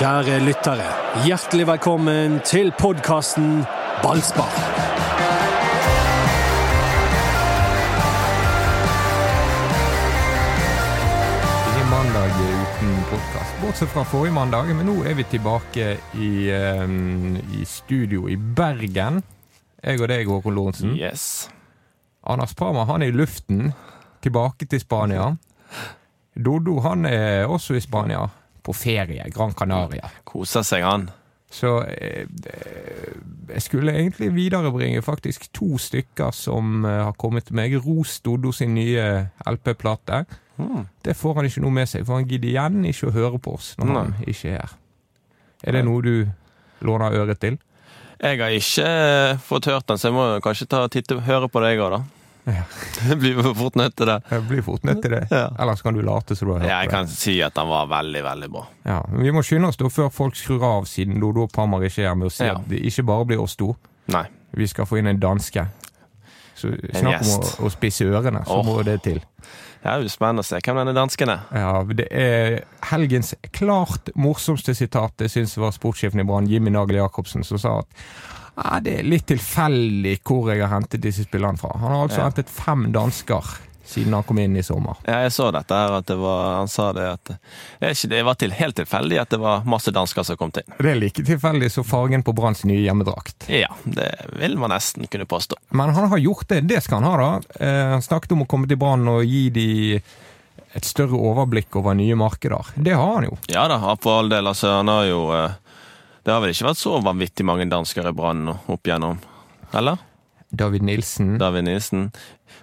Kjære lyttere, hjertelig velkommen til podkasten Ballspar. Ingen mandag uten podkast, bortsett fra forrige mandag. Men nå er vi tilbake i, um, i studio i Bergen. Jeg og deg, Håkon Lorentzen. Yes. Anders Parma han er i luften, tilbake til Spania. Dodo han er også i Spania, på ferie. Gran Canaria. Koser seg, han. Så eh, jeg skulle egentlig viderebringe faktisk to stykker som eh, har kommet til meg. Ros Doddo sin nye LP-plate. Mm. Det får han ikke noe med seg, for han gidder igjen ikke å høre på oss når Nei. han ikke er her. Er det noe du låner øret til? Jeg har ikke eh, fått hørt den, så jeg må kanskje ta titte, høre på det, jeg òg, da. Ja. blir blir fort nødt til det. Jeg blir fort nødt til det. Ja. Ellers kan du late som du har hørt Ja, jeg kan det. si at den var veldig, veldig bra. Ja, men vi må skynde oss da før folk skrur av, siden Dodo og Pammer ikke er med å si Ja. at det ikke bare blir oss to. Nei. Vi skal få inn en danske. Så snakk om å, å spisse ørene, så oh. må det til. Ja, det blir spennende å se hvem denne dansken er. Ja, det er helgens klart morsomste sitat. Det syns jeg var sportssjefen i Brann, Jimmy Nagel Jacobsen, som sa at ja, det er litt tilfeldig hvor jeg har hentet disse spillerne fra. Han har altså Ja. hentet fem dansker siden han kom inn i sommer. Ja, jeg så dette her, at det var Han sa det at det, var til, helt tilfeldig at det var masse dansker som kom inn. Det er like tilfeldig som fargen på Branns nye hjemmedrakt. Ja, det vil man nesten kunne påstå. Men han har gjort det. Det skal han ha, da. Eh, han snakket om å komme til Brann og gi de et større overblikk over nye markeder. Det har han jo. Ja da, for all del. Altså, han har jo eh, Det har vel ikke vært så vanvittig mange dansker i Brann opp igjennom? Eller? David Nilsen, David Nilsen.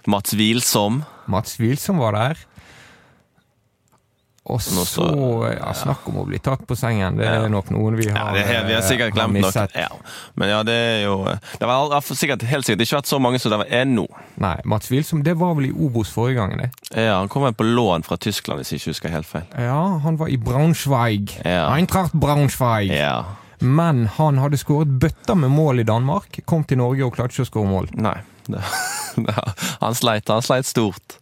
Mats Wilsom. Mats Wilsom var der. Og så så- ja, Snakk om å bli tatt på sengen. Det Ja. er nok noen vi Ja, har, det er, vi har sikkert eh, glemt nok. misset. Ja. Men ja, det er jo Det har sikkert, helt sikkert ikke vært så mange som det er nå. Nei, Mats Wilsom, det var vel i Obos forrige gang, det. Ja, Han kom vel på lån fra Tyskland, hvis jeg ikke husker helt feil. Ja, han var i Braunschweig. Ja. Eintracht Braunschweig. Ja. Men han hadde skåret bøtter med mål i Danmark, kom til Norge og klarte ikke å skåre mål. Nei. Han sleit. Han sleit stort.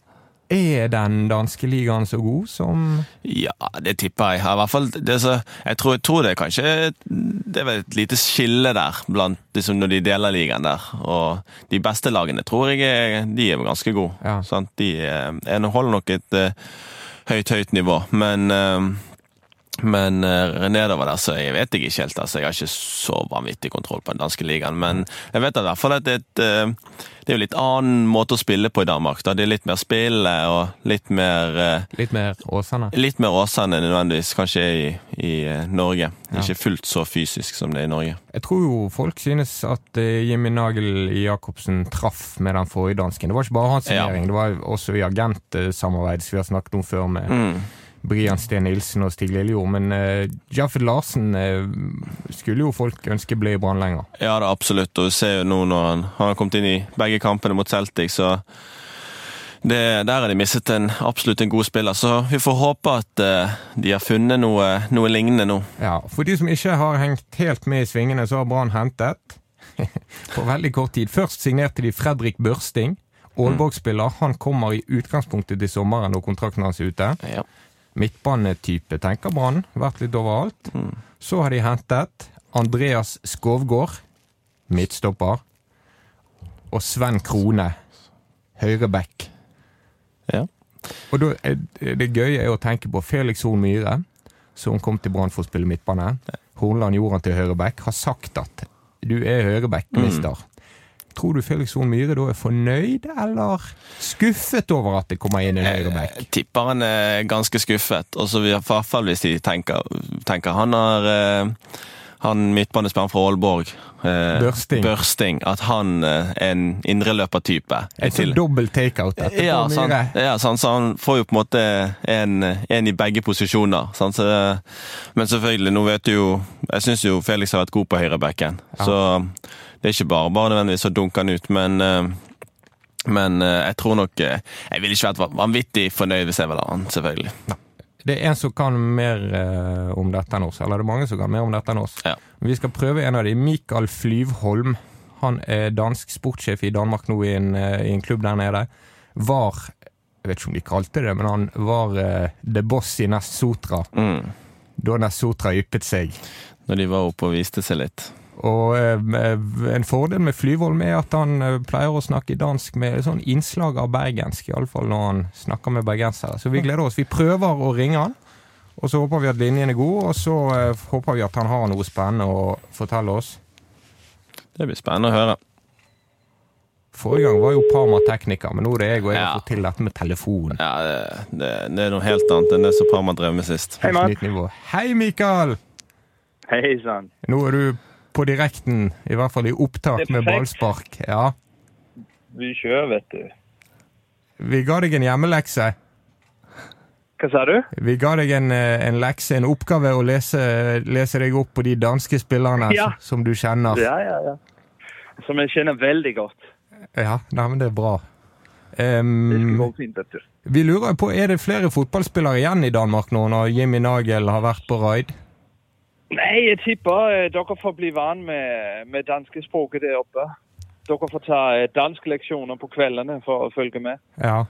Er den danske ligaen så god som Ja, det tipper jeg. I hvert fall, det så, jeg, tror, jeg tror det er kanskje Det er vel et lite skille der blant liksom, når de deler ligaen der. Og de beste lagene tror jeg er, de er ganske gode. Ja. Sant? De er, holder nok et uh, høyt, høyt nivå, men eh, men uh, nedover der så jeg vet jeg ikke helt. altså Jeg har ikke så vanvittig kontroll på den danske ligaen. Men jeg vet i hvert fall at det er, et, eh, det er jo litt annen måte å spille på i Danmark. da Det er litt mer spill og litt mer uh, Litt mer Åsane? Litt mer Åsane nødvendigvis kanskje i, i eh, Norge. Ja. Ikke fullt så fysisk som det er i Norge. Jeg tror jo folk synes at eh, Jimmy Nagel Jacobsen traff med den forrige dansken. Det var ikke bare hans Ja. det var også i agentsamarbeid som vi har snakket om før med Mm. Brian Steen Nilsen og Stig Lillejord. Men uh, Jaffed Larsen uh, skulle jo folk ønske ble i Brann lenger. Ja da, absolutt. Og vi ser jo nå når han, han har kommet inn i begge kampene mot Celtic, så det, der har de mistet en, absolutt en god spiller. Så vi får håpe at uh, de har funnet noe, noe lignende nå. Ja, For de som ikke har hengt helt med i svingene, så har Brann hentet på veldig kort tid. Først signerte de Fredrik Børsting. Aalborg-spiller. Han kommer i utgangspunktet til sommeren når kontrakten hans er ute. Ja. Midtbanetype, tenker Brann. Vært litt overalt. Mm. Så har de hentet Andreas Skovgård, midtstopper. Og Sven Krone, høyreback. Ja. Og da det gøye er å tenke på Felix Horn Myhre, som kom til Brann for å spille midtbane. Hornland gjorde han til høyreback. Har sagt at du er høyreback, Mm. Tror du Felix Horn Myhre da er fornøyd, eller skuffet over at det kommer inn en høyreback? Jeg tipper han er ganske skuffet. Og så i hvert fall hvis de tenker, tenker han har eh, han midtbanespilleren fra Aalborg, eh, Børsting. Børsting, at han eh, er en indreløpertype. En sånn dobbel takeout Ja, Myhre. ja sant, så han får jo på en måte en, en i begge posisjoner. Sant, så, men selvfølgelig, nå vet du jo Jeg syns jo Felix har vært god på høyrebacken. Ja. Så det er ikke bare bare nødvendigvis å dunke han ut, men eh, men eh, jeg tror nok eh, Jeg ville ikke vært vanvittig fornøyd hvis jeg var ha han, selvfølgelig. Det er en som kan mer eh, om dette enn oss, eller det er mange som kan mer om dette enn oss. Ja. Vi skal prøve en av dem. Mikael Flyvholm. Han er dansk sportssjef i Danmark nå i en, eh, i en klubb der nede. Var Jeg vet ikke om de kalte det, men han var eh, the boss i Nest Sotra. Mm. da Nessotra yppet seg. Når de var oppe og viste seg litt. Og eh, en fordel med Flyvold er at han eh, pleier å snakke dansk med sånn innslag av bergensk, iallfall når han snakker med bergensere. Så vi gleder oss. Vi prøver å ringe han, og så håper vi at linjen er god, og så eh, håper vi at han har noe spennende å fortelle oss. Det blir spennende å høre. Forrige gang var jo Parma tekniker, men nå er det jeg og jeg Ja. har fått til dette med telefon. Ja, det, det, det er noe helt annet enn det som Parma drev med sist. Hei. Hei, Mikael! Hei sann. Nå er du på direkten, i hvert fall i opptak med ballspark. Ja. Vi kjører, vet du. Vi ga deg en hjemmelekse. Hva sa du? Vi ga deg en, eh, en lekse, en oppgave å lese, lese deg opp på de danske spillerne Ja. som du kjenner. Ja, ja, ja. Som jeg kjenner veldig godt. Ja, nei, men det er bra. Det skal gå fint, vet du. vi lurer på, er det flere fotballspillere igjen i Danmark nå, når Jimmy Nagel har vært på raid? Nei, jeg tipper eh, dere får bli vant med, med danskespråket der oppe. Dere får ta eh, danskleksjoner på kveldene for å følge med. Ja.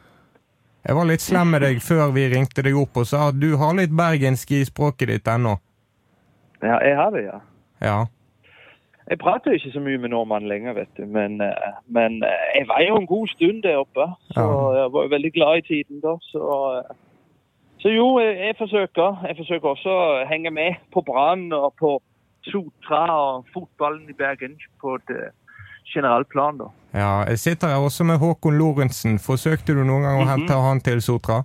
Jeg var litt slem med deg før vi ringte deg opp og sa at du har litt bergensk i språket ditt ennå. Ja, jeg har det, ja. Ja. Jeg prater ikke så mye med nordmenn lenger, vet du. Men, eh, men jeg var jo en god stund der oppe. Så jeg var veldig glad i tiden da. Så, så jo, jeg, jeg forsøker. Jeg forsøker også å henge med på Brann og på Sotra og fotballen i Bergen på et eh, generelt plan, da. ja. Jeg sitter her også med Håkon Lorentzen. Forsøkte du noen gang å Mhm. hente han til Sotra?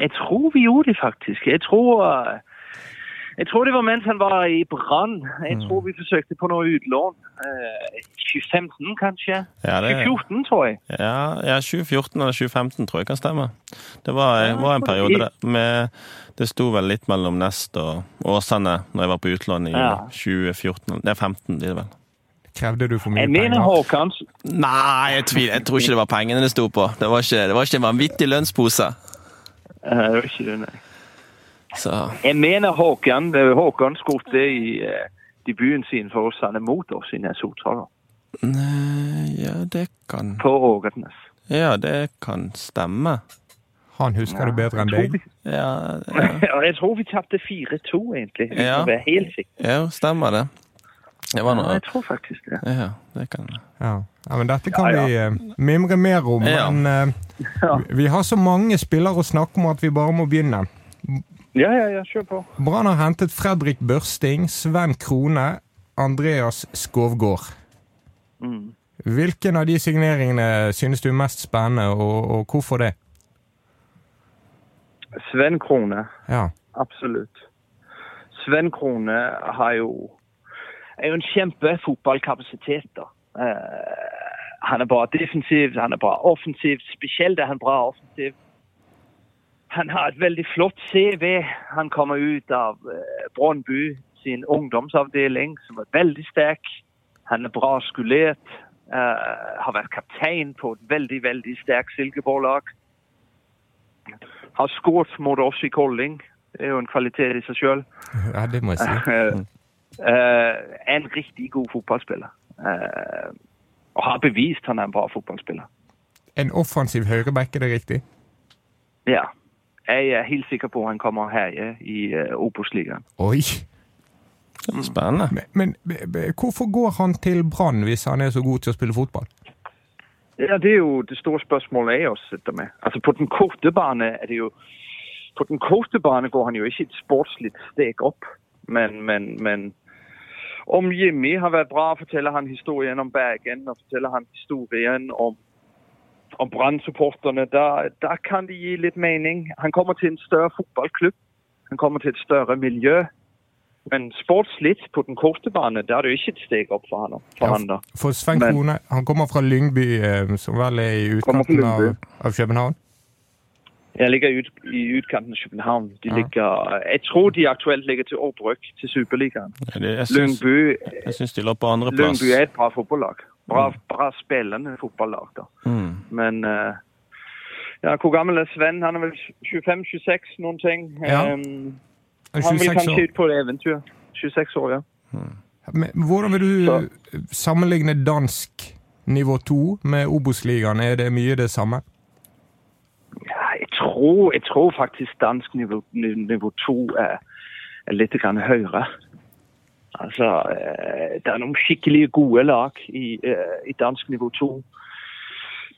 Jeg tror vi gjorde det faktisk. Jeg tror, eh, jeg tror det var mens han var i Brann. Jeg tror vi forsøkte på noe utlån. Eh, 2015 kanskje? Ja, det, 2014 tror jeg. ja, ja, 2014 eller 2015 tror jeg kan stemme. Det var, Ja, var en periode der med Det sto vel litt mellom Nest og Åsane når jeg var på utlån i Ja. 2014. Det er 15 blir det vel. Krevde du for mye penger? Håkans. Nei, jeg tviler. Jeg tror ikke det var pengene det sto på. Det var ikke, det var ikke en vanvittig lønnspose. Eh, Det var ikke det, nei. Så Jeg mener Håkan Håkan skåret i eh, debuten sin for Åsane mot oss i Nesotra da, Ja, det kan på Ågernes. Ja, det kan stemme. Han husker det bedre enn deg. vi- Ja, ja. Ja, jeg tror vi tapte 4-2, egentlig. Ja. helt ja stemmer det. Det var Ja, noe jeg tror faktisk det. Ja, det kan Ja. ja, men Dette kan Ja, vi eh, mimre mer om. Ja. Men eh, Ja. vi har så mange spillere å snakke om at vi bare må begynne. Ja, ja, ja, kjør på. Brann har hentet Fredrik Børsting, Sven Krone, Andreas Skovgård. Mm. Hvilken av de signeringene synes du er mest spennende, og, og hvorfor det? Sven Krone, Ja. absolutt. Sven Krone har jo, er jo en kjempefotballkapasitet. da. Eh, han er bra defensivt, han er bra offensivt. Spesielt er han bra offensivt. Han har et veldig flott CV. Han kommer ut av eh, sin ungdomsavdeling, som er veldig sterk. Han er bra skulert. Uh, har vært kaptein på et veldig, veldig sterkt Silkeborg-lag. Har skåret mot oss i Kolding. Det er jo en kvalitet i seg sjøl. ja, det må jeg si. er en riktig god fotballspiller. Og har bevist han er en bra fotballspiller. En offensiv høyreback, er det riktig? Ja. Jeg er helt sikker på at han kommer her ja, i uh, Obos-ligaen. Oi! Det er spennende. Men, men b- b- hvorfor går han til Brann hvis han er så god til å spille fotball? Ja, Det er jo det store spørsmålet jeg også sitter med. Altså På den korte bane er det jo På den korte bane går han jo ikke et sportslig steg opp. Men, men, men om Jimmy har vært bra, forteller han historien om Bergen og forteller han historien om, om Brann-supporterne. Da, da kan det gi litt mening. Han kommer til en større fotballklubb. Han kommer til et større miljø. Men sportslig på den korte bane, da er det jo ikke et steg opp for han, for Ja, han da. For Sven Krone han kommer fra Lyngby, eh, som vel er i utkanten av, av København? Jeg ligger ut, i utkanten av København. De Ja. ligger, jeg tror de aktuelt ligger til opprykk til Superligaen. Ja, Jeg syns, Lyngby, jeg syns de lå på andreplass. Lyngby er et bra fotballag. Bra, bra spillende fotballag. da. Mm. Men uh, ja, hvor gammel er Sven? Han er vel 25-26, noen ting. Ja. Um, Han vil kanskje ut på et eventyr. 26 år, ja. Men hvordan vil du Så- sammenligne dansk nivå 2 med Obos-ligaen? Er det mye det samme? Ja, jeg tror, jeg tror faktisk dansk nivå, nivå 2 er, er litt grann høyere. Altså, eh, det er noen skikkelig gode lag i, eh, i dansk nivå 2.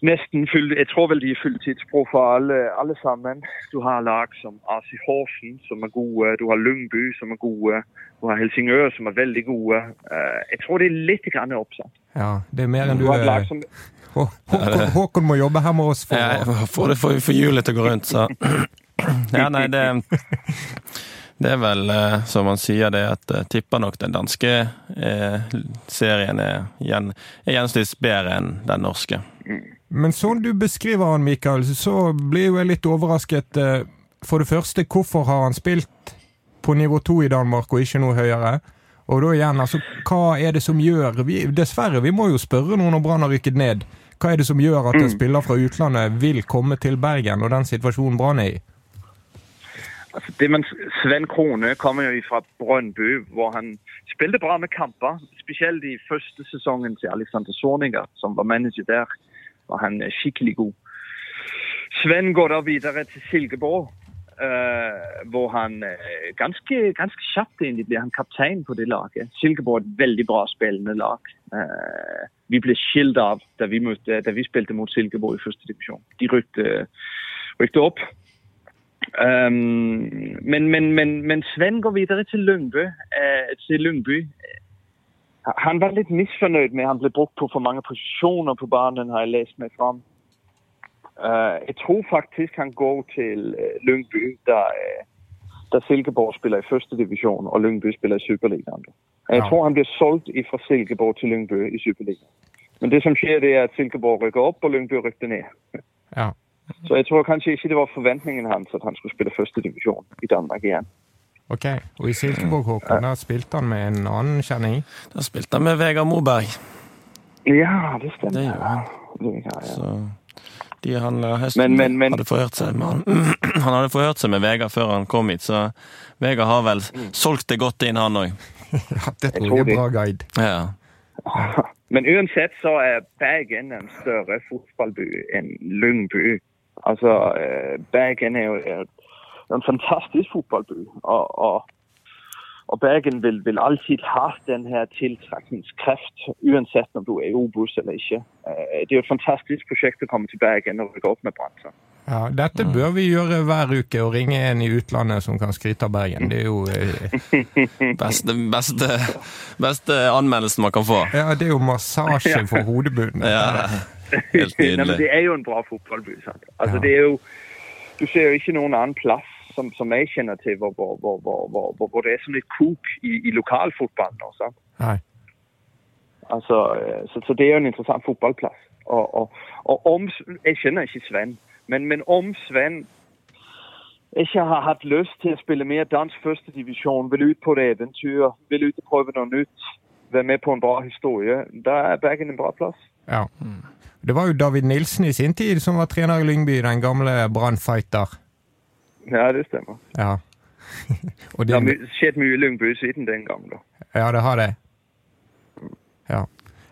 Nesten full, jeg tror vel de er fulltidsbruk for alle, alle sammen. Du har lag som AC Horsen, som er gode. Du har Lyngby, som er gode. Du har Helsingør, som er veldig gode. Eh, jeg tror det er litt grann oppsatt. Ja, det er mer enn Du du har et lag som Hå- Håkon, Håkon må jobbe her med oss for Ja, å for, for hjulet til å gå rundt, så Ja, nei, det Det er vel, eh, som han sier, det at jeg tipper nok den danske eh, serien er, gjen, er gjennomsnitts bedre enn den norske. Men sånn du beskriver han, Mikael, så blir jo jeg litt overrasket. eh, For det første, hvorfor har han spilt på nivå to i Danmark og ikke noe høyere? Og da igjen, altså, hva er det som gjør vi, Dessverre, vi må jo spørre noen når Brann har rykket ned. Hva er det som gjør at en spiller fra utlandet vil komme til Bergen og den situasjonen Brann er i? Altså, det man, Sven Krone kommer jo fra Brøndby, hvor han spilte bra med kamper. Spesielt i første sesongen til Alexander Sorninger, som var manager der. var han skikkelig god. Sven går da videre til Silkeborg, eh, hvor han eh, ganske, ganske kjapt egentlig blir han kaptein på det laget. Silkeborg er et veldig bra spillende lag. Uh, vi ble skilt av da vi, møtte, da vi spilte mot Silkeborg i første divisjon. De rykte, rykte opp. Um, men, men, men, men Sven går videre til Lyngby. Uh, til Lyngby. Han var litt misfornøyd med at han ble brukt på for mange posisjoner på banen, har jeg lest meg fram. Uh, jeg tror faktisk han går til uh, Lyngby, eh, da Silkeborg spiller i første divisjon og Lyngby spiller i Superligaen. Jeg Ja. tror han blir solgt fra Silkeborg til Lyngby i Superligaen. Men det som skjer, det er at Silkeborg rykker opp, og Lyngby rykker ned. Ja. Så jeg tror kanskje ikke det var forventningen hans at han skulle spille første divisjon i Danmark igjen. Ok, Og i Silkeborg, Håkon, da spilte han med en annen kjenning? Da spilte han med Vegard Moberg. Ja, det stemmer. Det gjør han. Ja. Så de han høsten Men- men- men- hadde forhørt seg med han. han hadde forhørt seg med Vegard før han kom hit, så Vegard har vel solgt det godt inn, han òg. Ja, det tror jeg er bra guide. Ja. Men uansett så er Bergen en større fotballby enn Lyngby. Altså, eh, Bergen er jo en fantastisk fotballby. Og, og, og Bergen vil, vil alltid ha den her tiltrekningskraft, uansett om du er i Obos eller ikke. Eh, Det er jo et fantastisk prosjekt å komme til Bergen og rykke opp med Brann. Ja, Dette bør vi gjøre hver uke, og ringe en i utlandet som kan skryte av Bergen. Det er jo eh, Beste, beste, beste anmeldelsen man kan få. Ja, det er jo massasje for hodebunnen. Ja, helt Nei, men det er jo en bra fotballby. sant? Altså, Ja. det er jo, du ser jo ikke noen annen plass som, som jeg kjenner til hvor, hvor, hvor, hvor, det er sånn et kok i, i lokalfotballen. Også. Nei. Altså, eh, så, så det er jo en interessant fotballplass. Og, og, og om Jeg kjenner ikke Sven, men, men om Sven ikke har hatt lyst til å spille mer dansk førstedivisjon, vil ut på et eventyr, vil ut og prøve noe nytt, være med på en bra historie, da er Bergen en bra plass. Ja. Det var jo David Nilsen i sin tid som var trener i Lyngby, den gamle Brann-fighter. Ja, det stemmer. Ja. og Det har skjedd mye i Lyngby siden den gang. da. ja, det har det. Ja.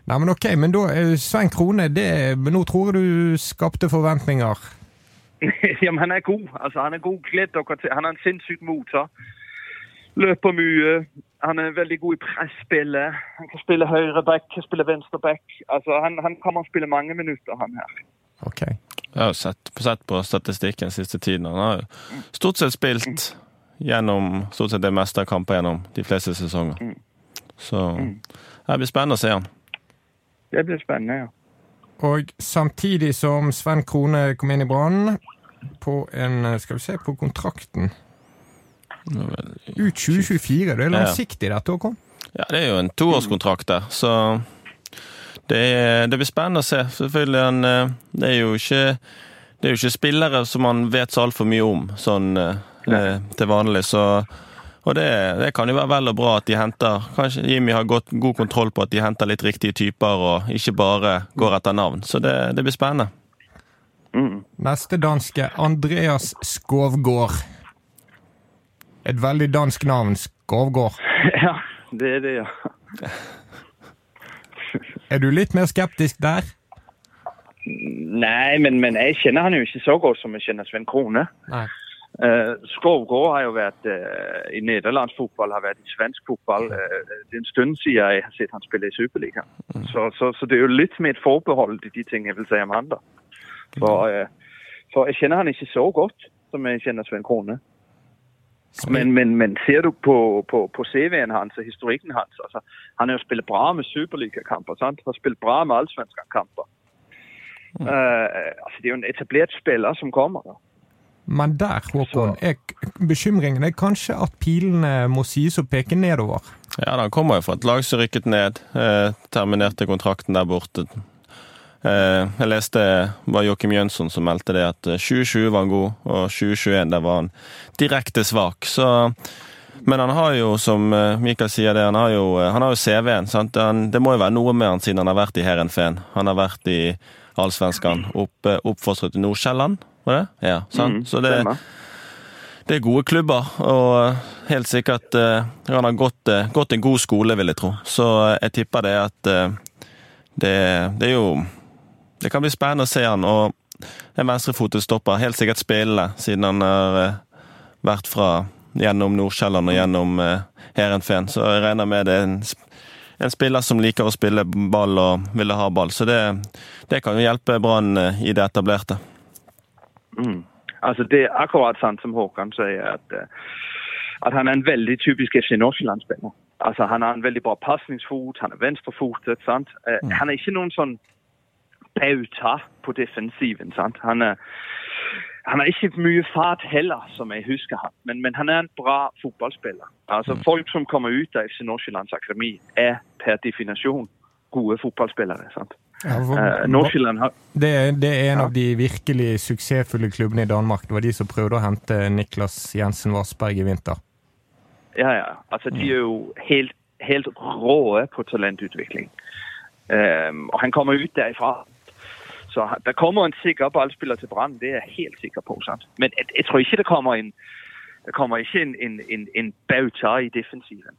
Nei, men ok, men da, eh, Svein Krone, det, men nå tror jeg du skapte forventninger. Jamen, han er god. Altså, han er god kledd. til. Han har en sinnssyk motor. Løper mye. Han er veldig god i presspillet. Han kan spille høyre back, spille venstre back. Altså, han, han kommer og spille mange minutter, han her. Ok. Jeg har sett, sett på statistikken siste tiden. Han har jo stort sett spilt gjennom stort sett det meste av kamper gjennom de fleste sesonger. Så det blir spennende å se han. Det blir spennende, ja. Og samtidig som Sven Krone kom inn i Brann på en, skal vi se, på kontrakten ut 2024, det er langsiktig dette, Håkon? Ja, det er jo en toårskontrakt der, så det, det blir spennende å se. Selvfølgelig, eh, det er jo ikke det er jo ikke spillere som man vet så altfor mye om sånn eh, til vanlig, så og det, det kan jo være vel og bra at de henter Kanskje Jimmy har gått, god kontroll på at de henter litt riktige typer, og ikke bare går etter navn. Så det, det blir spennende. Mm. Neste danske, Andreas Skovgård. Et veldig dansk navn, Skovgård. Ja, det er det, ja. Er du litt mer skeptisk der? Nei, men, men jeg kjenner han jo ikke så godt som jeg kjenner Sven Krone. Nei. Uh, Skovgård har jo vært uh, i nederlandsk fotball, har vært i svensk fotball. Uh, det er en stund siden jeg har sett han spille i Superligaen. Mm. Så, så, så, det er jo litt med et forbehold til de ting jeg vil si om han. da. For, for jeg kjenner han ikke så godt som jeg kjenner Sven Krone. Men, men, men, ser du på, på, på CV-en hans og historikken hans altså, Han har jo spilt bra med superligakamper. Han Har spilt bra med allsvenskekamper. Mm. Uh, altså, det er jo en etablert spiller som kommer. da. Men der, Håkon, er bekymringen er kanskje at pilene må sies å peke nedover? Ja, han kommer jo fra et lag som rykket ned. Eh, terminerte kontrakten der borte. Eh, jeg leste det var Joakim Jønsson som meldte det at 2020 var han god, og 2021 der var han direkte svak. Så men han har jo, som eh, Mikael sier det, han har jo, eh, jo CV-en. Det må jo være noe med han siden han har vært i Heerenveen. Han har vært i Allsvenskan, opp, oppfostret i Nordsjælland, var det? Ja, sant? Mm, så det, det, er gode klubber, og helt sikkert Han har gått, gått, en god skole, vil jeg tro. Så jeg tipper det at det, det, er jo Det kan bli spennende å se han. Og en venstrefotet stopper, helt sikkert spillende, siden han har vært fra gjennom Nordsjælland og gjennom Heerenveen. Så jeg regner med det er en en spiller som liker å spille ball og ville ha ball. Så det, det kan jo hjelpe Brann i det etablerte. Mm. Altså Det er akkurat sant som Håkan sier, at, at han er en veldig typisk FC Nordsjælland-spiller. Altså Han har en veldig bra pasningsfot, han er venstrefotet. sant? Mm. Han er ikke noen sånn bauta på defensiven. sant? Han er, han har ikke mye fart heller, som jeg husker han. Men, men han er en bra fotballspiller. Altså mm. Folk som kommer ut av FC Nordsjællands akademi, er per definisjon gode fotballspillere. sant? Ja, uh, har... det, det, er en ja. av de virkelig suksessfulle klubbene i Danmark. Det var de som prøvde å hente Niklas Jensen Vassberg i vinter. Ja, ja. Altså, de er jo helt, helt råe på talentutvikling. Um, og han kommer ut derifra. Så der kommer en sikker ballspiller til Brann, det er jeg helt sikker på. Sant? Men jeg, jeg, tror ikke det kommer en, det kommer ikke en, en, en, en bauta i defensiven.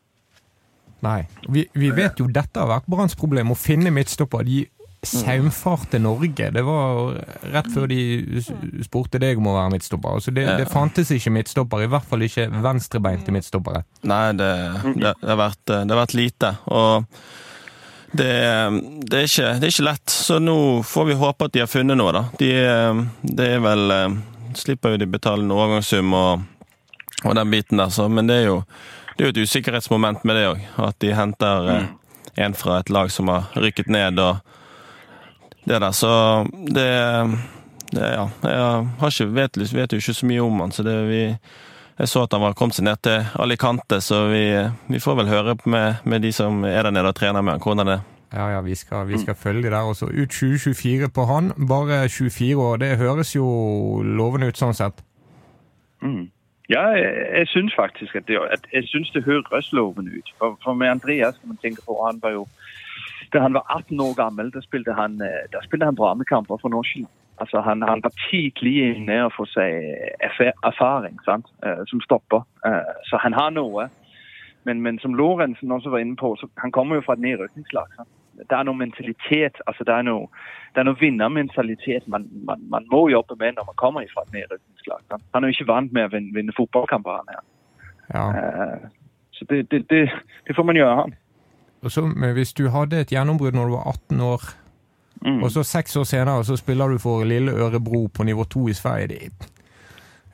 Nei. Vi, vi, vet jo dette har vært Branns problem, å finne midtstopper. De saumfarte Norge. Det var rett før de spurte deg om å være midtstopper. Altså det, det, fantes ikke midtstopper, i hvert fall ikke venstrebeinte midtstoppere. Nei, det, det, har, vært, det har vært lite. Og det, det, er ikke, det, er ikke, lett. Så nå får vi håpe at de har funnet noe, da. De, det er vel Slipper jo de betale en overgangssum og, og, den biten der, så, men det er jo det er et usikkerhetsmoment med det òg. At de henter mm. en fra et lag som har rykket ned. og det der. Så det, det Ja. Jeg har ikke, vet, vet, jo ikke så mye om han, så det vi jeg så at han var kommet seg ned til Alicante, så vi, vi får vel høre med, med, de som er der nede og trener med han, hvordan det er. Ja, ja, vi skal, vi skal følge der også. Ut 2024 på han. Bare 24 år. Det høres jo lovende ut sånn sett. Mm. Ja, jeg, jeg syns faktisk at det, at jeg synes det høres lovende ut. For, for med Andreas kan man tenke på, han var jo da han var 18 år gammel, da spilte han, eh, da spilte han bra med kamper for Nordsjælland. Altså, han, han, var tidlig inne og får seg erfaring sant? Eh, som stopper. Eh, så han har noe. Men, men som Lorentzen også var inne på, så han kommer jo fra et nedrykningslag. Det er noe mentalitet, altså det er noe, det er noe vinnermentalitet man, man, man, må jobbe med når man kommer fra et nedrykningslag. Han er jo ikke vant med å vinne, vinne fotballkamper, han her. Ja. Så det, det, det, det, får man gjøre, han. Og så, Hvis du hadde et gjennombrudd når du var 18 år, mm. og så seks år senere så spiller du for Lille Ørebro på nivå to i Sverige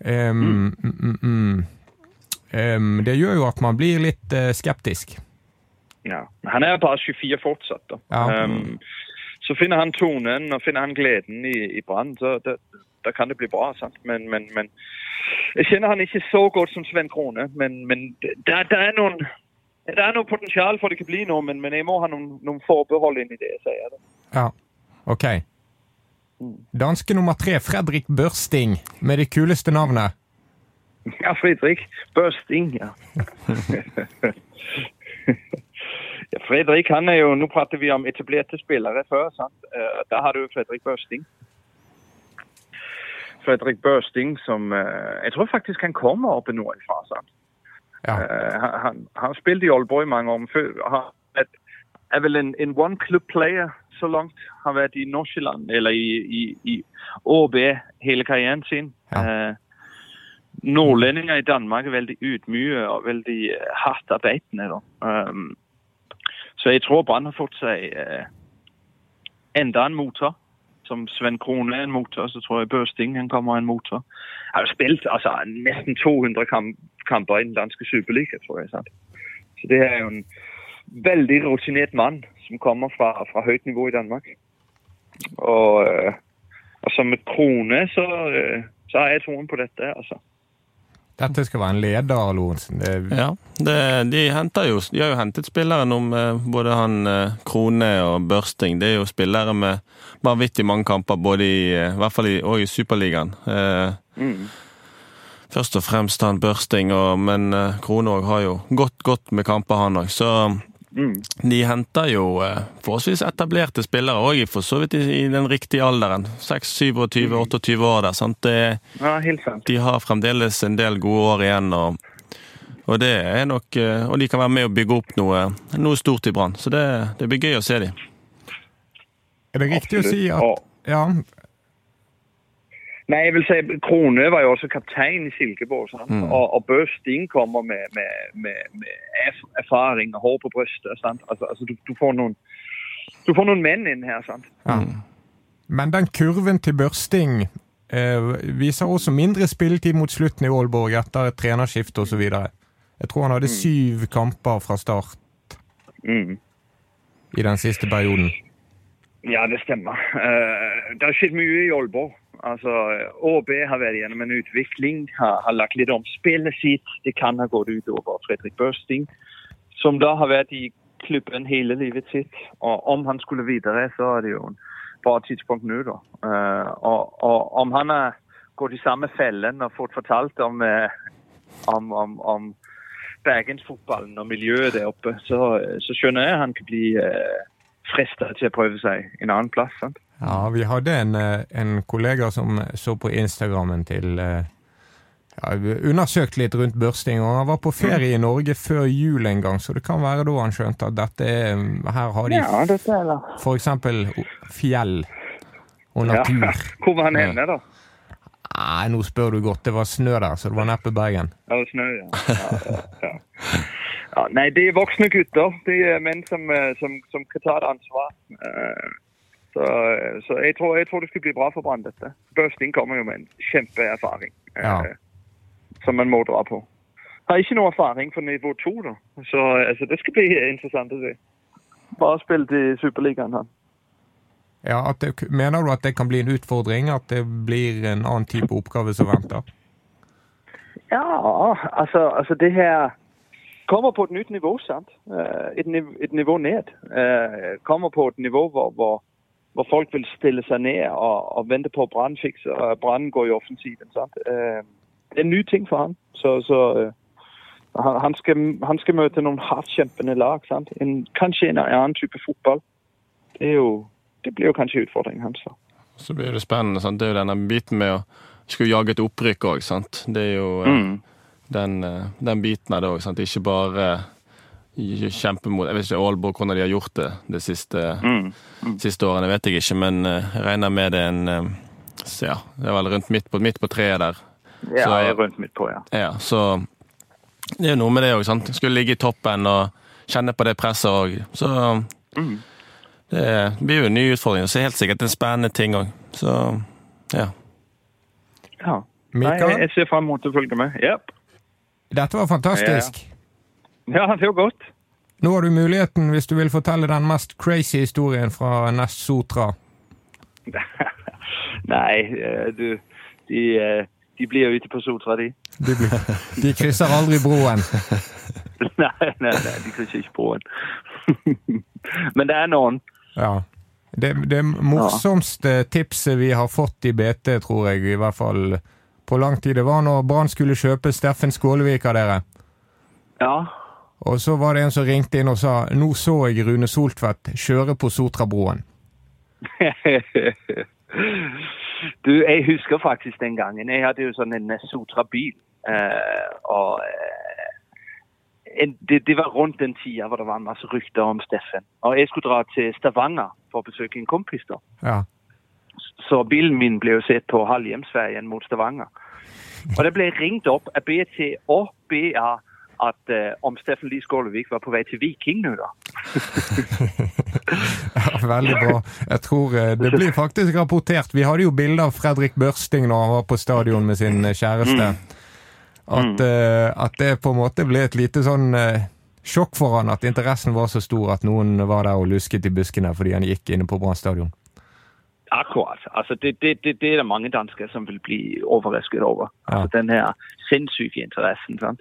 um, mm. Mm, um, Det gjør jo at man blir litt uh, skeptisk. Ja. Han er bare 24 fortsatt. da. Ja. Um, så finner han tonen og finner han gleden i, i Brann, så det, da kan det bli bra. sant? Men, men, men, Jeg kjenner han ikke så godt som Sven Krone, men, men det, der er noen det er noe potensial for det kan bli noe, men, men jeg må ha noen, noen forbehold i det. sier jeg. Ja, ok. Danske nummer tre, Fredrik Børsting, med det kuleste navnet. Ja, Fredrik Børsting, ja. ja. Fredrik han er jo Nå prater vi om etablerte spillere før. sant? Uh, da har du Fredrik Børsting. Fredrik Børsting som uh, Jeg tror faktisk han kommer oppe nordfra. sant? Ja. Han, han, han spilte i Aalborg i mange år. Har er vel en, en one club player så langt. Har vært i Nordsjælland eller i, i, i ÅB hele karrieren sin. Ja. Uh, nordlendinger i Danmark er veldig ydmyke og veldig uh, hardt arbeidende. Um, så jeg tror Brann har fått seg uh, enda en motor. Som Sven Krone er en motor, så tror jeg Børsting han kommer en motor. Jeg har spilt altså, nesten 200 kamp kamper i den danske superliga, tror jeg. Sant? Så det er jo en veldig rutinert mann som kommer fra, fra høyt nivå i Danmark. Og, uh, og som et krone så, uh, så har jeg troen på dette. altså. Dette skal være en leder, Lorentzen. Ja, det, de, jo, de, har jo hentet spilleren om både han Krone og Børsting. Det er jo spillere med vanvittig mange kamper, både i, i hvert fall i, og i Superligaen. Mm. Først og fremst han Børsting, og, men Krone òg har jo gått godt med kamper, han òg. Så Mm. De henter jo eh, forholdsvis etablerte spillere òg, for så vidt i, den riktige alderen. 6, 27, 28 år der. sant? Det, ja, helt sant. De har fremdeles en del gode år igjen. og, og det er nok, eh, og de kan være med å bygge opp noe, noe stort i Brann. Så det, det, blir gøy å se dem. Er det riktig Absolutt. å si at ja, Nei, jeg vil si Krone var jo også kaptein i Silkeborg. Mm. Og, og Børsting kommer med, med, med, med, erfaring og hår på brystet. Altså, altså, du, du, får noen, du får noen menn inn her. sant? Ja. Men den kurven til Børsting eh, viser også mindre spilletid mot slutten i Aalborg etter et trenerskifte osv. Jeg tror han hadde mm. syv kamper fra start mm. i den siste perioden. Ja, det stemmer. Uh, det har skjedd mye i Aalborg. Altså, ÅB har vært gjennom en utvikling, har, har, lagt litt om spillet sitt. Det kan ha gått ut over Fredrik Børsting, som da har vært i klubben hele livet sitt. Og om han skulle videre, så er det jo en bra tidspunkt nå, da. Uh, og, og, om han har gått i samme fellen og fått fortalt om, uh, om, om, om bergensfotballen og miljøet der oppe, så, så skjønner jeg han kan bli uh, frista til å prøve seg en annen plass. sant? Ja, vi hadde en, eh, en kollega som så på Instagrammen til eh, ja, undersøkt litt rundt børsting, og han var på ferie i Norge før jul en gang, så det kan være da han skjønte at dette er Her har de ja, eksempel fjell og natur. Ja. Hvor var han henne, da? Nei, nå spør du godt. Det var snø der, så det var neppe Bergen. Ja, det var snø, ja. ja, ja. Nei, de er voksne gutter. De er menn som, eh, som, som kan ta et ansvar. Så, så jeg, tror, jeg, tror, det skal bli bra for Brann, dette. Børsting kommer jo med en kjempeerfaring ja. eh, som man må dra på. Har ikke noe erfaring for nivå to, da. Så altså, det skal bli interessant å se. Bare spilt i Superligaen, han. Ja, det, Mener du at det kan bli en utfordring? At det blir en annen type oppgave som venter? Ja, altså, altså det her kommer på et nytt nivå, sant. Eh, et, niv et nivå ned. Eh, kommer på et nivå hvor, hvor hvor folk vil stille seg ned og, og vente på at Brann fikser Brann går i offensiven. Sant? Øh, det er en ny ting for han. Så, så øh, han, skal, han, skal, møte noen hardtkjempende lag. Sant? En, kanskje en annen type fotball. Det, jo, det blir jo kanskje utfordringen hans. Så blir det spennende. Sant? Det er jo denne biten med å skulle jage et opprykk òg. Det er jo øh, mm. den, den, biten av det òg. Ikke bare kjempe mot Jeg vet ikke Aalborg hvordan de har gjort det de siste, mm. Mm. siste årene, vet jeg ikke, men jeg uh, regner med det en så ja, Det er vel rundt midt på, midt på treet der. Ja, så, jeg er rundt midt på, ja. ja. Så det er jo noe med det òg, sant. Skulle ligge i toppen og kjenne på det presset òg. Så mm. det blir jo en ny utfordring. Så helt sikkert en spennende ting òg. Så ja. Ja. Nei, jeg ser fram mot å følge med. Yep. Dette var fantastisk. Ja. Ja, det var godt. Nå har du muligheten hvis du vil fortelle den mest crazy historien fra Nest Sotra. nei, eh, du de, eh, de, blir jo ute på Sotra, de. De, blir, de krysser aldri broen. nei, nei, nei, de krysser ikke broen. Men det er noen. Ja. Det, det morsomste ja. tipset vi har fått i BT, tror jeg, i hvert fall på lang tid, det var når Brann skulle kjøpe Steffen Skålevik av dere. Ja, og så var det en som ringte inn og sa nå så jeg Rune Soltvedt kjøre på Sotrabroen. du, jeg husker faktisk den gangen. Jeg hadde jo sånn en Sotra-bil. Uh, og uh, det, det, var rundt den tida hvor det var en masse rykter om Steffen. Og jeg skulle dra til Stavanger for å besøke en kompis. da. Ja. Så bilen min ble jo sett på halvhjemsveien mot Stavanger. Og det ble ringt opp av BT og BA at uh, om Steffen Lie Skålevik var på vei til Viking nå, da. Ja, veldig bra. Jeg tror uh, det blir faktisk rapportert. Vi hadde jo bilde av Fredrik Børsting når han var på stadion med sin eh, kjæreste. At, uh, at det på en måte ble et lite sånn sjokk for han at interessen var så stor at noen var der og lusket i buskene fordi han gikk inne på Brann stadion. Akkurat. Altså, det, det, det, det er det mange dansker som vil bli overrasket over. Ja. Altså, den her sinnssyke interessen. Sant?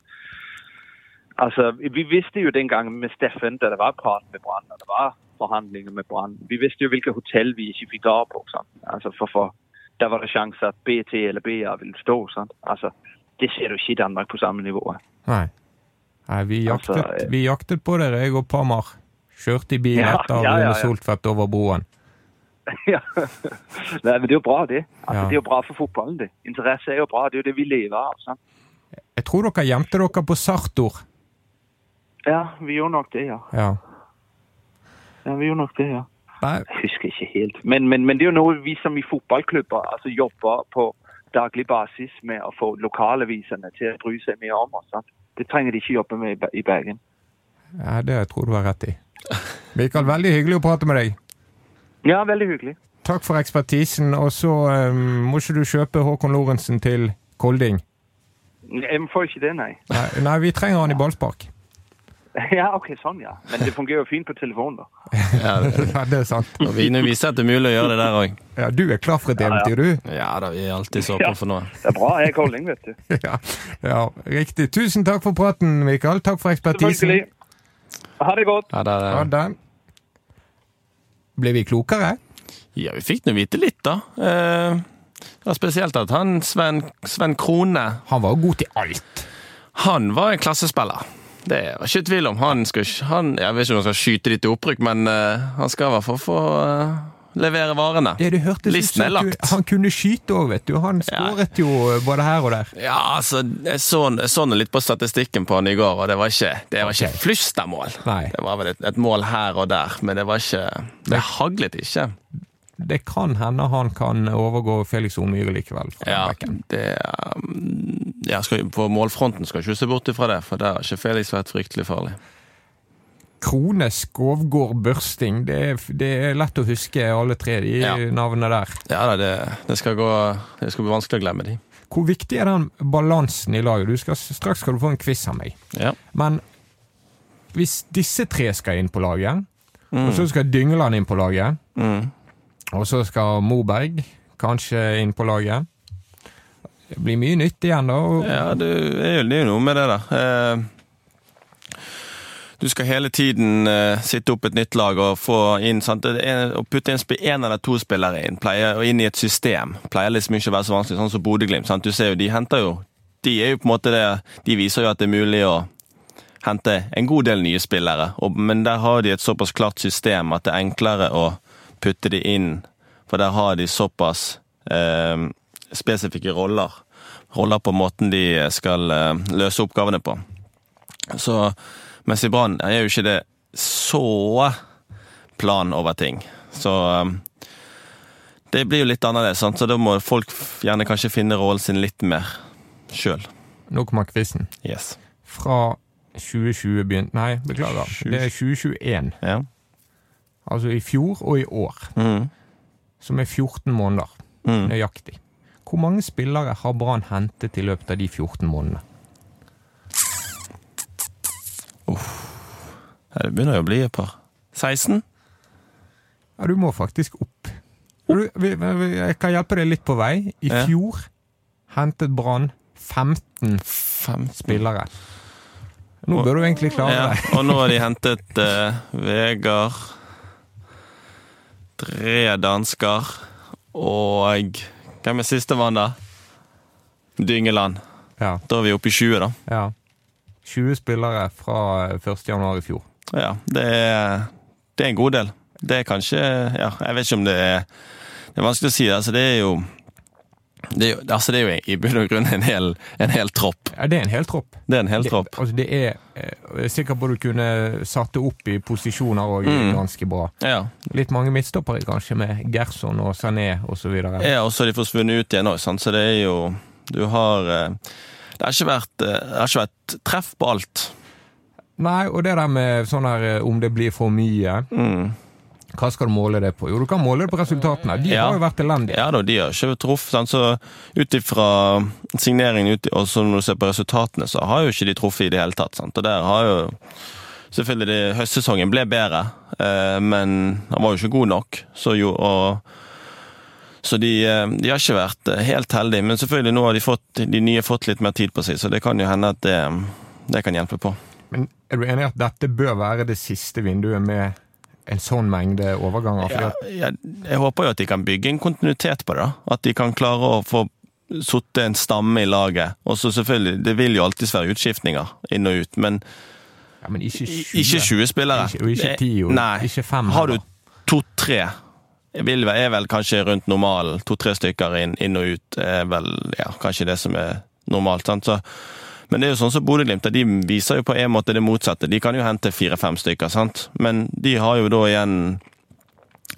Altså, vi visste jo den gangen med Steffen, da det var prat med Brann, og det var forhandlinger med Brann, vi visste jo hvilke hotell vi ikke fikk av på. Sant? Altså, for, for der var det sjanse at BT eller BA ville stå. Sant? Altså, det ser du ikke i Danmark på samme nivå. Nei. Nei vi, Altså, jaktet, altså, vi jaktet på dere, jeg og Pamar. Kjørte i bil Ja, etter ja, ja, Rune ja. Soltvedt over broen. ja. Nei, men det er jo bra, det. Altså, Ja. Det er jo bra for fotballen, det. Interesse er jo bra. Det er jo det vi lever av. Sant? Jeg tror dere gjemte dere på Sartor. Ja, vi gjorde nok det, ja. Ja. ja vi gjorde nok det, ja. Nei, Jeg husker ikke helt. Men, men, men det er jo noe vi som i fotballklubber altså jobber på daglig basis med å få lokalavisene til å bry seg mer om oss. Det trenger de ikke jobbe med i i Bergen. ja, det tror du har rett i. Mikael, veldig hyggelig å prate med deg. Ja, veldig hyggelig. Takk for ekspertisen. Og så um, må ikke du kjøpe Håkon Lorentzen til Kolding. Jeg får ikke det, nei. Nei, nei, vi trenger han i ballspark. Ja, ok, sånn, ja. Men det fungerer jo fint på telefonen, da. Ja, det- Ja, det er sant. og vi nå viser at det er mulig å gjøre det der òg. Ja, du er klar for et Ja, ja. eventyr, du? Ja da, vi er alltid så åpne for noe. Det er bra. Jeg er calling, vet du. Ja, ja, riktig. Tusen takk for praten, Mikael. Takk for ekspertisen. Ha det godt. Ha det. Ha det. Ble vi klokere? ja, vi fikk nå vite litt, da. Eh, ja, spesielt at han Sven, Sven Krone Han var jo god til alt. Han var en klassespiller. Det var ikke tvil om. Han skal, han, jeg vet ikke om han skal skyte de til opprykk, men uh, han skal i hvert fall få uh, levere varene. Ja, det hørtes Listen er lagt. han kunne skyte òg, vet du. Han skåret jo både her og der. Ja, altså, jeg så, jeg så litt på statistikken på han i går, og det var ikke, det var ikke Ok. flystad-mål. Nei. Det var vel et, et mål her og der, men det var ikke Det haglet ikke. Det kan hende han kan overgå Felix Omyhre likevel. Ja, det um, ja, skal, På målfronten skal ikke se bort ifra det, for der har ikke Felix vært fryktelig farlig. Krone, Skovgård, Børsting. Det er, det er lett å huske alle tre de Ja. navnene der. Ja da, det, det, skal gå, det skal bli vanskelig å glemme de. Hvor viktig er den balansen i laget? Du skal, straks skal du få en quiz av meg. Ja. Men hvis disse tre skal inn på laget, Mm. og så skal Dyngeland inn på laget, Mm. Og så skal Moberg kanskje inn på laget Det blir mye nytt igjen, da. Ja, det er jo, noe med det der. Eh, du skal hele tiden eh, sitte opp et nytt lag og få inn sant? Å putte inn én eller to spillere inn, pleier, og inn i et system, pleier liksom ikke å være så vanskelig, sånn som Bodø-Glimt. Du ser jo, De henter jo De er jo på en måte det De viser jo at det er mulig å hente en god del nye spillere, men der har de et såpass klart system at det er enklere å putte de inn, for der har de såpass eh, spesifikke roller. Roller på måten de skal eh, løse oppgavene på. Så, mens i Brann er jo ikke det så plan over ting. Så eh, det blir jo litt annerledes, sant? så da må folk gjerne kanskje finne rollen sin litt mer sjøl. Nå kommer quizen. Yes. Fra 2020 begynte Nei, beklager. Det er 2021. Ja. Altså i fjor og i år. Mm. Som er 14 måneder. Mm. Nøyaktig. Hvor mange spillere har Brann hentet i løpet av de 14 månedene? Ja, Det begynner jo å bli et par. 16? Ja, du må faktisk opp. Jeg kan hjelpe deg litt på vei. I fjor hentet Brann 15 15. spillere. Nå bør du egentlig klare Ja, det. og nå har de hentet uh, Vegard Tre dansker og Hvem er sistemann, da? Dyngeland. Ja, Da er vi oppe i 20, da. ja. 20 spillere fra 1. januar i fjor. Ja, det er, det er en god del. Det er kanskje Ja, jeg vet ikke om det er Det er vanskelig å si. Altså, det er jo det altså, det er jo i bunn og grunn en hel, en hel tropp. Ja, det er en hel tropp. Det er en hel Det, tropp. altså det er, eh, er sikker på at du kunne satt det opp i posisjoner òg Mm. ganske bra. Ja. Litt mange midtstoppere kanskje, med Gerson og Sané osv. Ja, og så har de forsvunnet ut igjen òg, så det er jo Du har eh, Det har ikke vært, eh, det har ikke vært treff på alt. Nei, og det der med sånn her eh, om det blir for mye Mm. Hva skal du måle det på? Jo, du kan måle det på resultatene. De Ja. har jo vært elendige. Ja da, de har ikke truffet. Så ut ifra signeringen ut, og så når du ser på resultatene, så har jo ikke de truffet i det hele tatt. sant? Og der har jo Selvfølgelig, det, høstsesongen ble bedre, eh, men han var jo ikke god nok. Så jo, og så de, eh, de har ikke vært eh, helt heldige, men selvfølgelig nå har de, fått, de nye fått litt mer tid på seg, så det kan jo hende at det, det kan hjelpe på. Men er du enig i at dette bør være det siste vinduet med en sånn mengde overganger? Ja, jeg, jeg håper jo at de kan bygge en kontinuitet på det. At de kan klare å få satt en stamme i laget. Og så selvfølgelig, det vil jo alltids være utskiftninger inn og ut, men ja, men ikke 20. ikke 20 spillere. Ikke- og ikke 10, og Nei. ikke 5 Har du to-tre, vil er vel kanskje rundt normalen. To-tre stykker inn, inn og ut er vel ja, kanskje det som er normalt. sant? Så, men det er jo sånn som Bodø-Glimt, de viser jo på en måte det motsatte. De kan jo hente fire-fem stykker, sant? men de har jo da igjen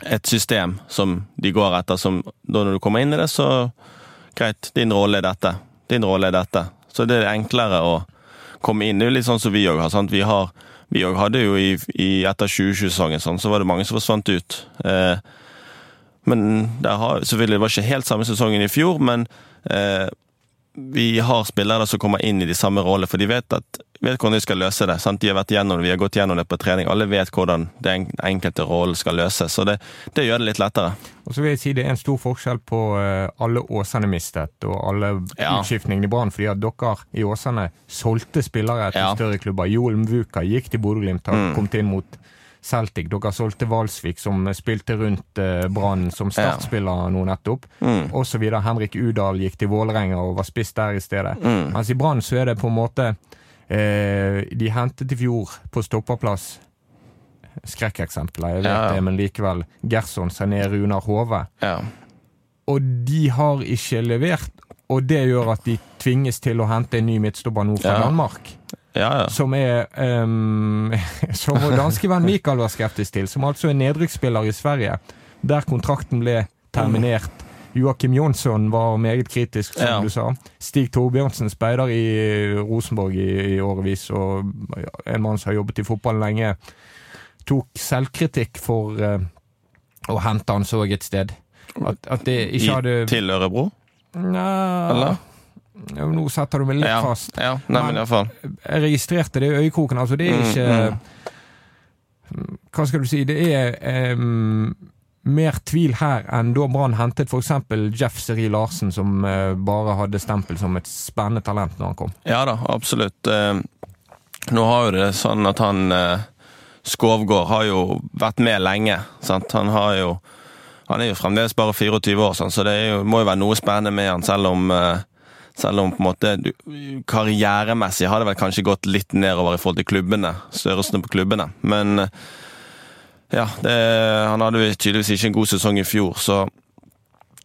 et system som de går etter, som da når du kommer inn i det, så greit, din rolle er dette. Din rolle er dette. Så det er enklere å komme inn. Det er jo litt sånn som vi òg har. sant? Vi har vi òg hadde jo i, i etter 2020-sesongen sånn, så var det mange som forsvant ut. Eh, men det har, selvfølgelig, det var ikke helt samme sesongen i fjor, men eh, vi har spillere som kommer inn i de samme rollene, for de vet, at, vet hvordan de skal løse det. Sant? De har vært gjennom det, vi har gått gjennom det på trening. Alle vet hvordan den enkelte rollen skal løses, så det, det gjør det litt lettere. Og så vil jeg si det er en stor forskjell på eh, alle Åsane mistet og alle Ja. utskiftningene i Brann, fordi at dere i Åsane solgte spillere til Ja. større klubber. Joel Mvuka gikk til Bodø-Glimt, Mm. kommet inn mot Celtic. Dere solgte Valsvik, som spilte rundt eh, Brann som startspiller nå nettopp, Mm. og så videre. Henrik Udal gikk til Vålerenga og var spiss der i stedet. Mm. Mens i Brann så er det på en måte eh, De hentet i fjor på stopperplass skrekkeksempler, jeg vet Ja, ja. det, men likevel. Gerson, Sané, Runar Hove. Ja. Og de har ikke levert, og det gjør at de tvinges til å hente en ny midtstopper nå fra Ja. Danmark. Ja, ja. Som er um, Som vår danske venn Mikael var skeptisk til, som altså er nedrykksspiller i Sverige, der kontrakten ble terminert. Joakim Jonsson var meget kritisk, som Ja. du sa. Stig Torbjørnsen speider i Rosenborg i, i årevis, og en mann som har jobbet i fotball lenge, tok selvkritikk for uh, å hente han så et sted. At, at det ikke hadde til Ørebro? Nja Eller? Nå setter du meg litt Ja. fast. ja. Nei, men iallfall. Jeg registrerte det i øyekroken. Altså, det er Mm, ikke Hva skal du si? Det er um, mer tvil her enn da Brann hentet f.eks. Jeff Seri Larsen, som uh, bare hadde stempel som et spennende talent når han kom. Ja da, absolutt. Uh, Nå har jo det sånn at han uh, Skovgård har jo vært med lenge. Sant? Han har jo Han er jo fremdeles bare 24 år, sånn, så det jo, må jo være noe spennende med han, selv om eh, selv om på en måte du, karrieremessig har det vel kanskje gått litt nedover i forhold til klubbene, størrelsen på klubbene. Men eh, ja, det, han hadde tydeligvis ikke en god sesong i fjor, så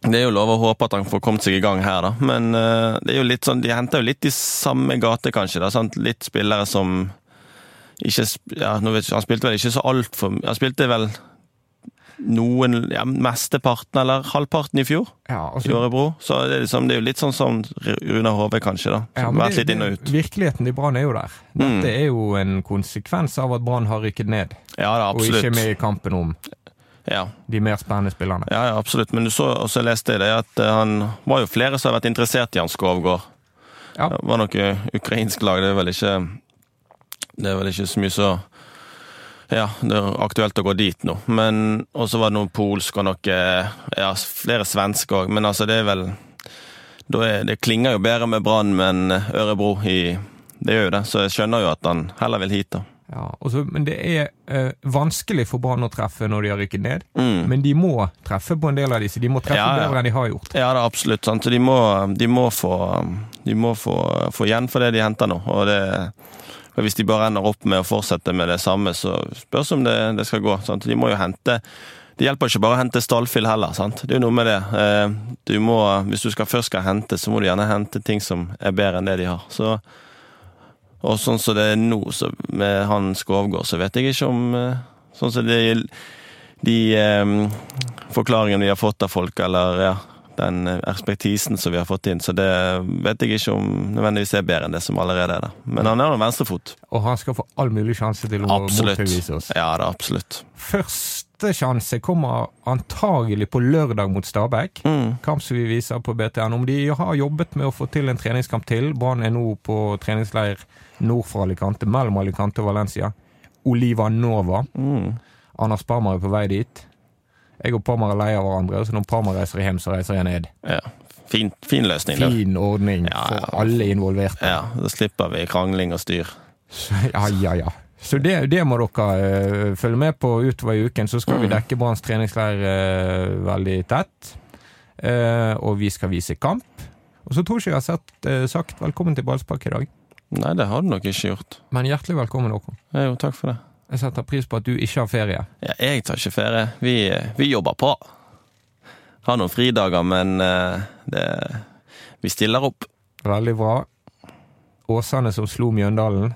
det er jo lov å håpe at han får kommet seg i gang her, da. Men eh, det er jo litt sånn, de henter jo litt i samme gate, kanskje. da, sant? Litt spillere som ikke ja, vet Han spilte vel ikke så altfor Han spilte vel noen ja, Mesteparten eller halvparten i fjor Ja, i Årebro. Så det er, liksom, det er jo litt sånn som Runa Hove, kanskje. da. Som ja, har vært litt inn og ut. Virkeligheten i Brann er jo der. Mm. Dette er jo en konsekvens av at Brann har rykket ned, Ja, da, og ikke absolutt. med i kampen om Ja. de mer spennende spillerne. Ja, ja, absolutt. Men du så også leste jeg det at eh, han var jo flere som har vært interessert i han Skovgård. Ja. Det var noe ukrainsk lag, det er vel ikke Det er vel ikke så mye så Ja, det er aktuelt å gå dit nå. Men Og så var det noen polsk og noe Ja, flere svenske òg, men altså, det er vel er, Det klinger jo bedre med Brann men Ørebro i Det gjør jo det, så jeg skjønner jo at han heller vil hit, da. Ja, også, men det er eh, vanskelig for Brann å treffe når de har rykket ned. Mm. Men de må treffe på en del av disse. De må treffe Ja, ja. bedre enn de har gjort. Ja, det er absolutt. Sant? Så de må, de må, få, de må få, få igjen for det de henter nå. Og det, hvis de bare ender opp med å fortsette med det samme, så spørs om det, det skal gå. Sant? De må jo hente Det hjelper ikke bare å hente stallfyll heller. Sant? Det er jo noe med det. Eh, Du må, hvis du skal først skal hente, så må du gjerne hente ting som er bedre enn det de har. Så, og sånn som det er nå, med han Skovgård, så vet jeg ikke om eh, Sånn som de, de eh, forklaringene de har fått av folk, eller ja, den eh, ekspertisen som vi har fått inn. Så det vet jeg ikke om nødvendigvis er bedre enn det som allerede er der. Men han har en venstrefot. Og han skal få all mulig sjanse til å motbevise oss. Ja, det er absolutt. Første sjanse kommer antagelig på lørdag mot Stabæk. Mm. Kamp som vi viser på BTN. Om de har jobbet med å få til en treningskamp til. Brann er nå på treningsleir nord for Alicante, mellom Alicante og Valencia. Oliva Nova. Mm. Anders Barmer er på vei dit. Jeg og Parmar er lei av hverandre, så når Parmar reiser hjem, så reiser jeg ned. Ja. Fin, fin løsning. Fin ordning Ja, ja. for alle involverte. Ja, Da slipper vi krangling og styr. Ja, ja, ja. Så det, det må dere uh, følge med på utover i uken. Så skal vi dekke Branns treningsleir uh, veldig tett. Uh, og vi skal vise kamp. Og så tror ikke jeg har sett, sagt velkommen til ballspark i dag. Nei, det har du nok ikke gjort. Men hjertelig velkommen, Håkon. Jo, takk for det. Jeg setter pris på at du ikke har ferie. Ja, jeg tar ikke ferie. Vi, vi jobber på. Har noen fridager, men eh, det, vi stiller opp. Veldig bra. Åsane som slo Mjøndalen.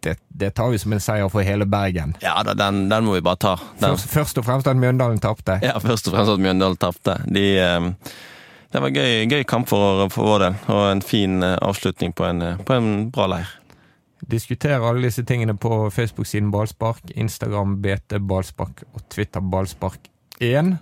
Det, det tar vi som en seier for hele Bergen. Ja da, den, den må vi bare ta. Først, først og fremst at Mjøndalen tapte. ja, først og fremst at Mjøndalen tapte. De, eh, det var gøy, gøy kamp for, for vår del, og en fin eh, avslutning på en, på en bra leir. Diskuterer alle disse tingene på Facebook-siden Ballspark, Instagram BT Ballspark og Twitter Ballspark1.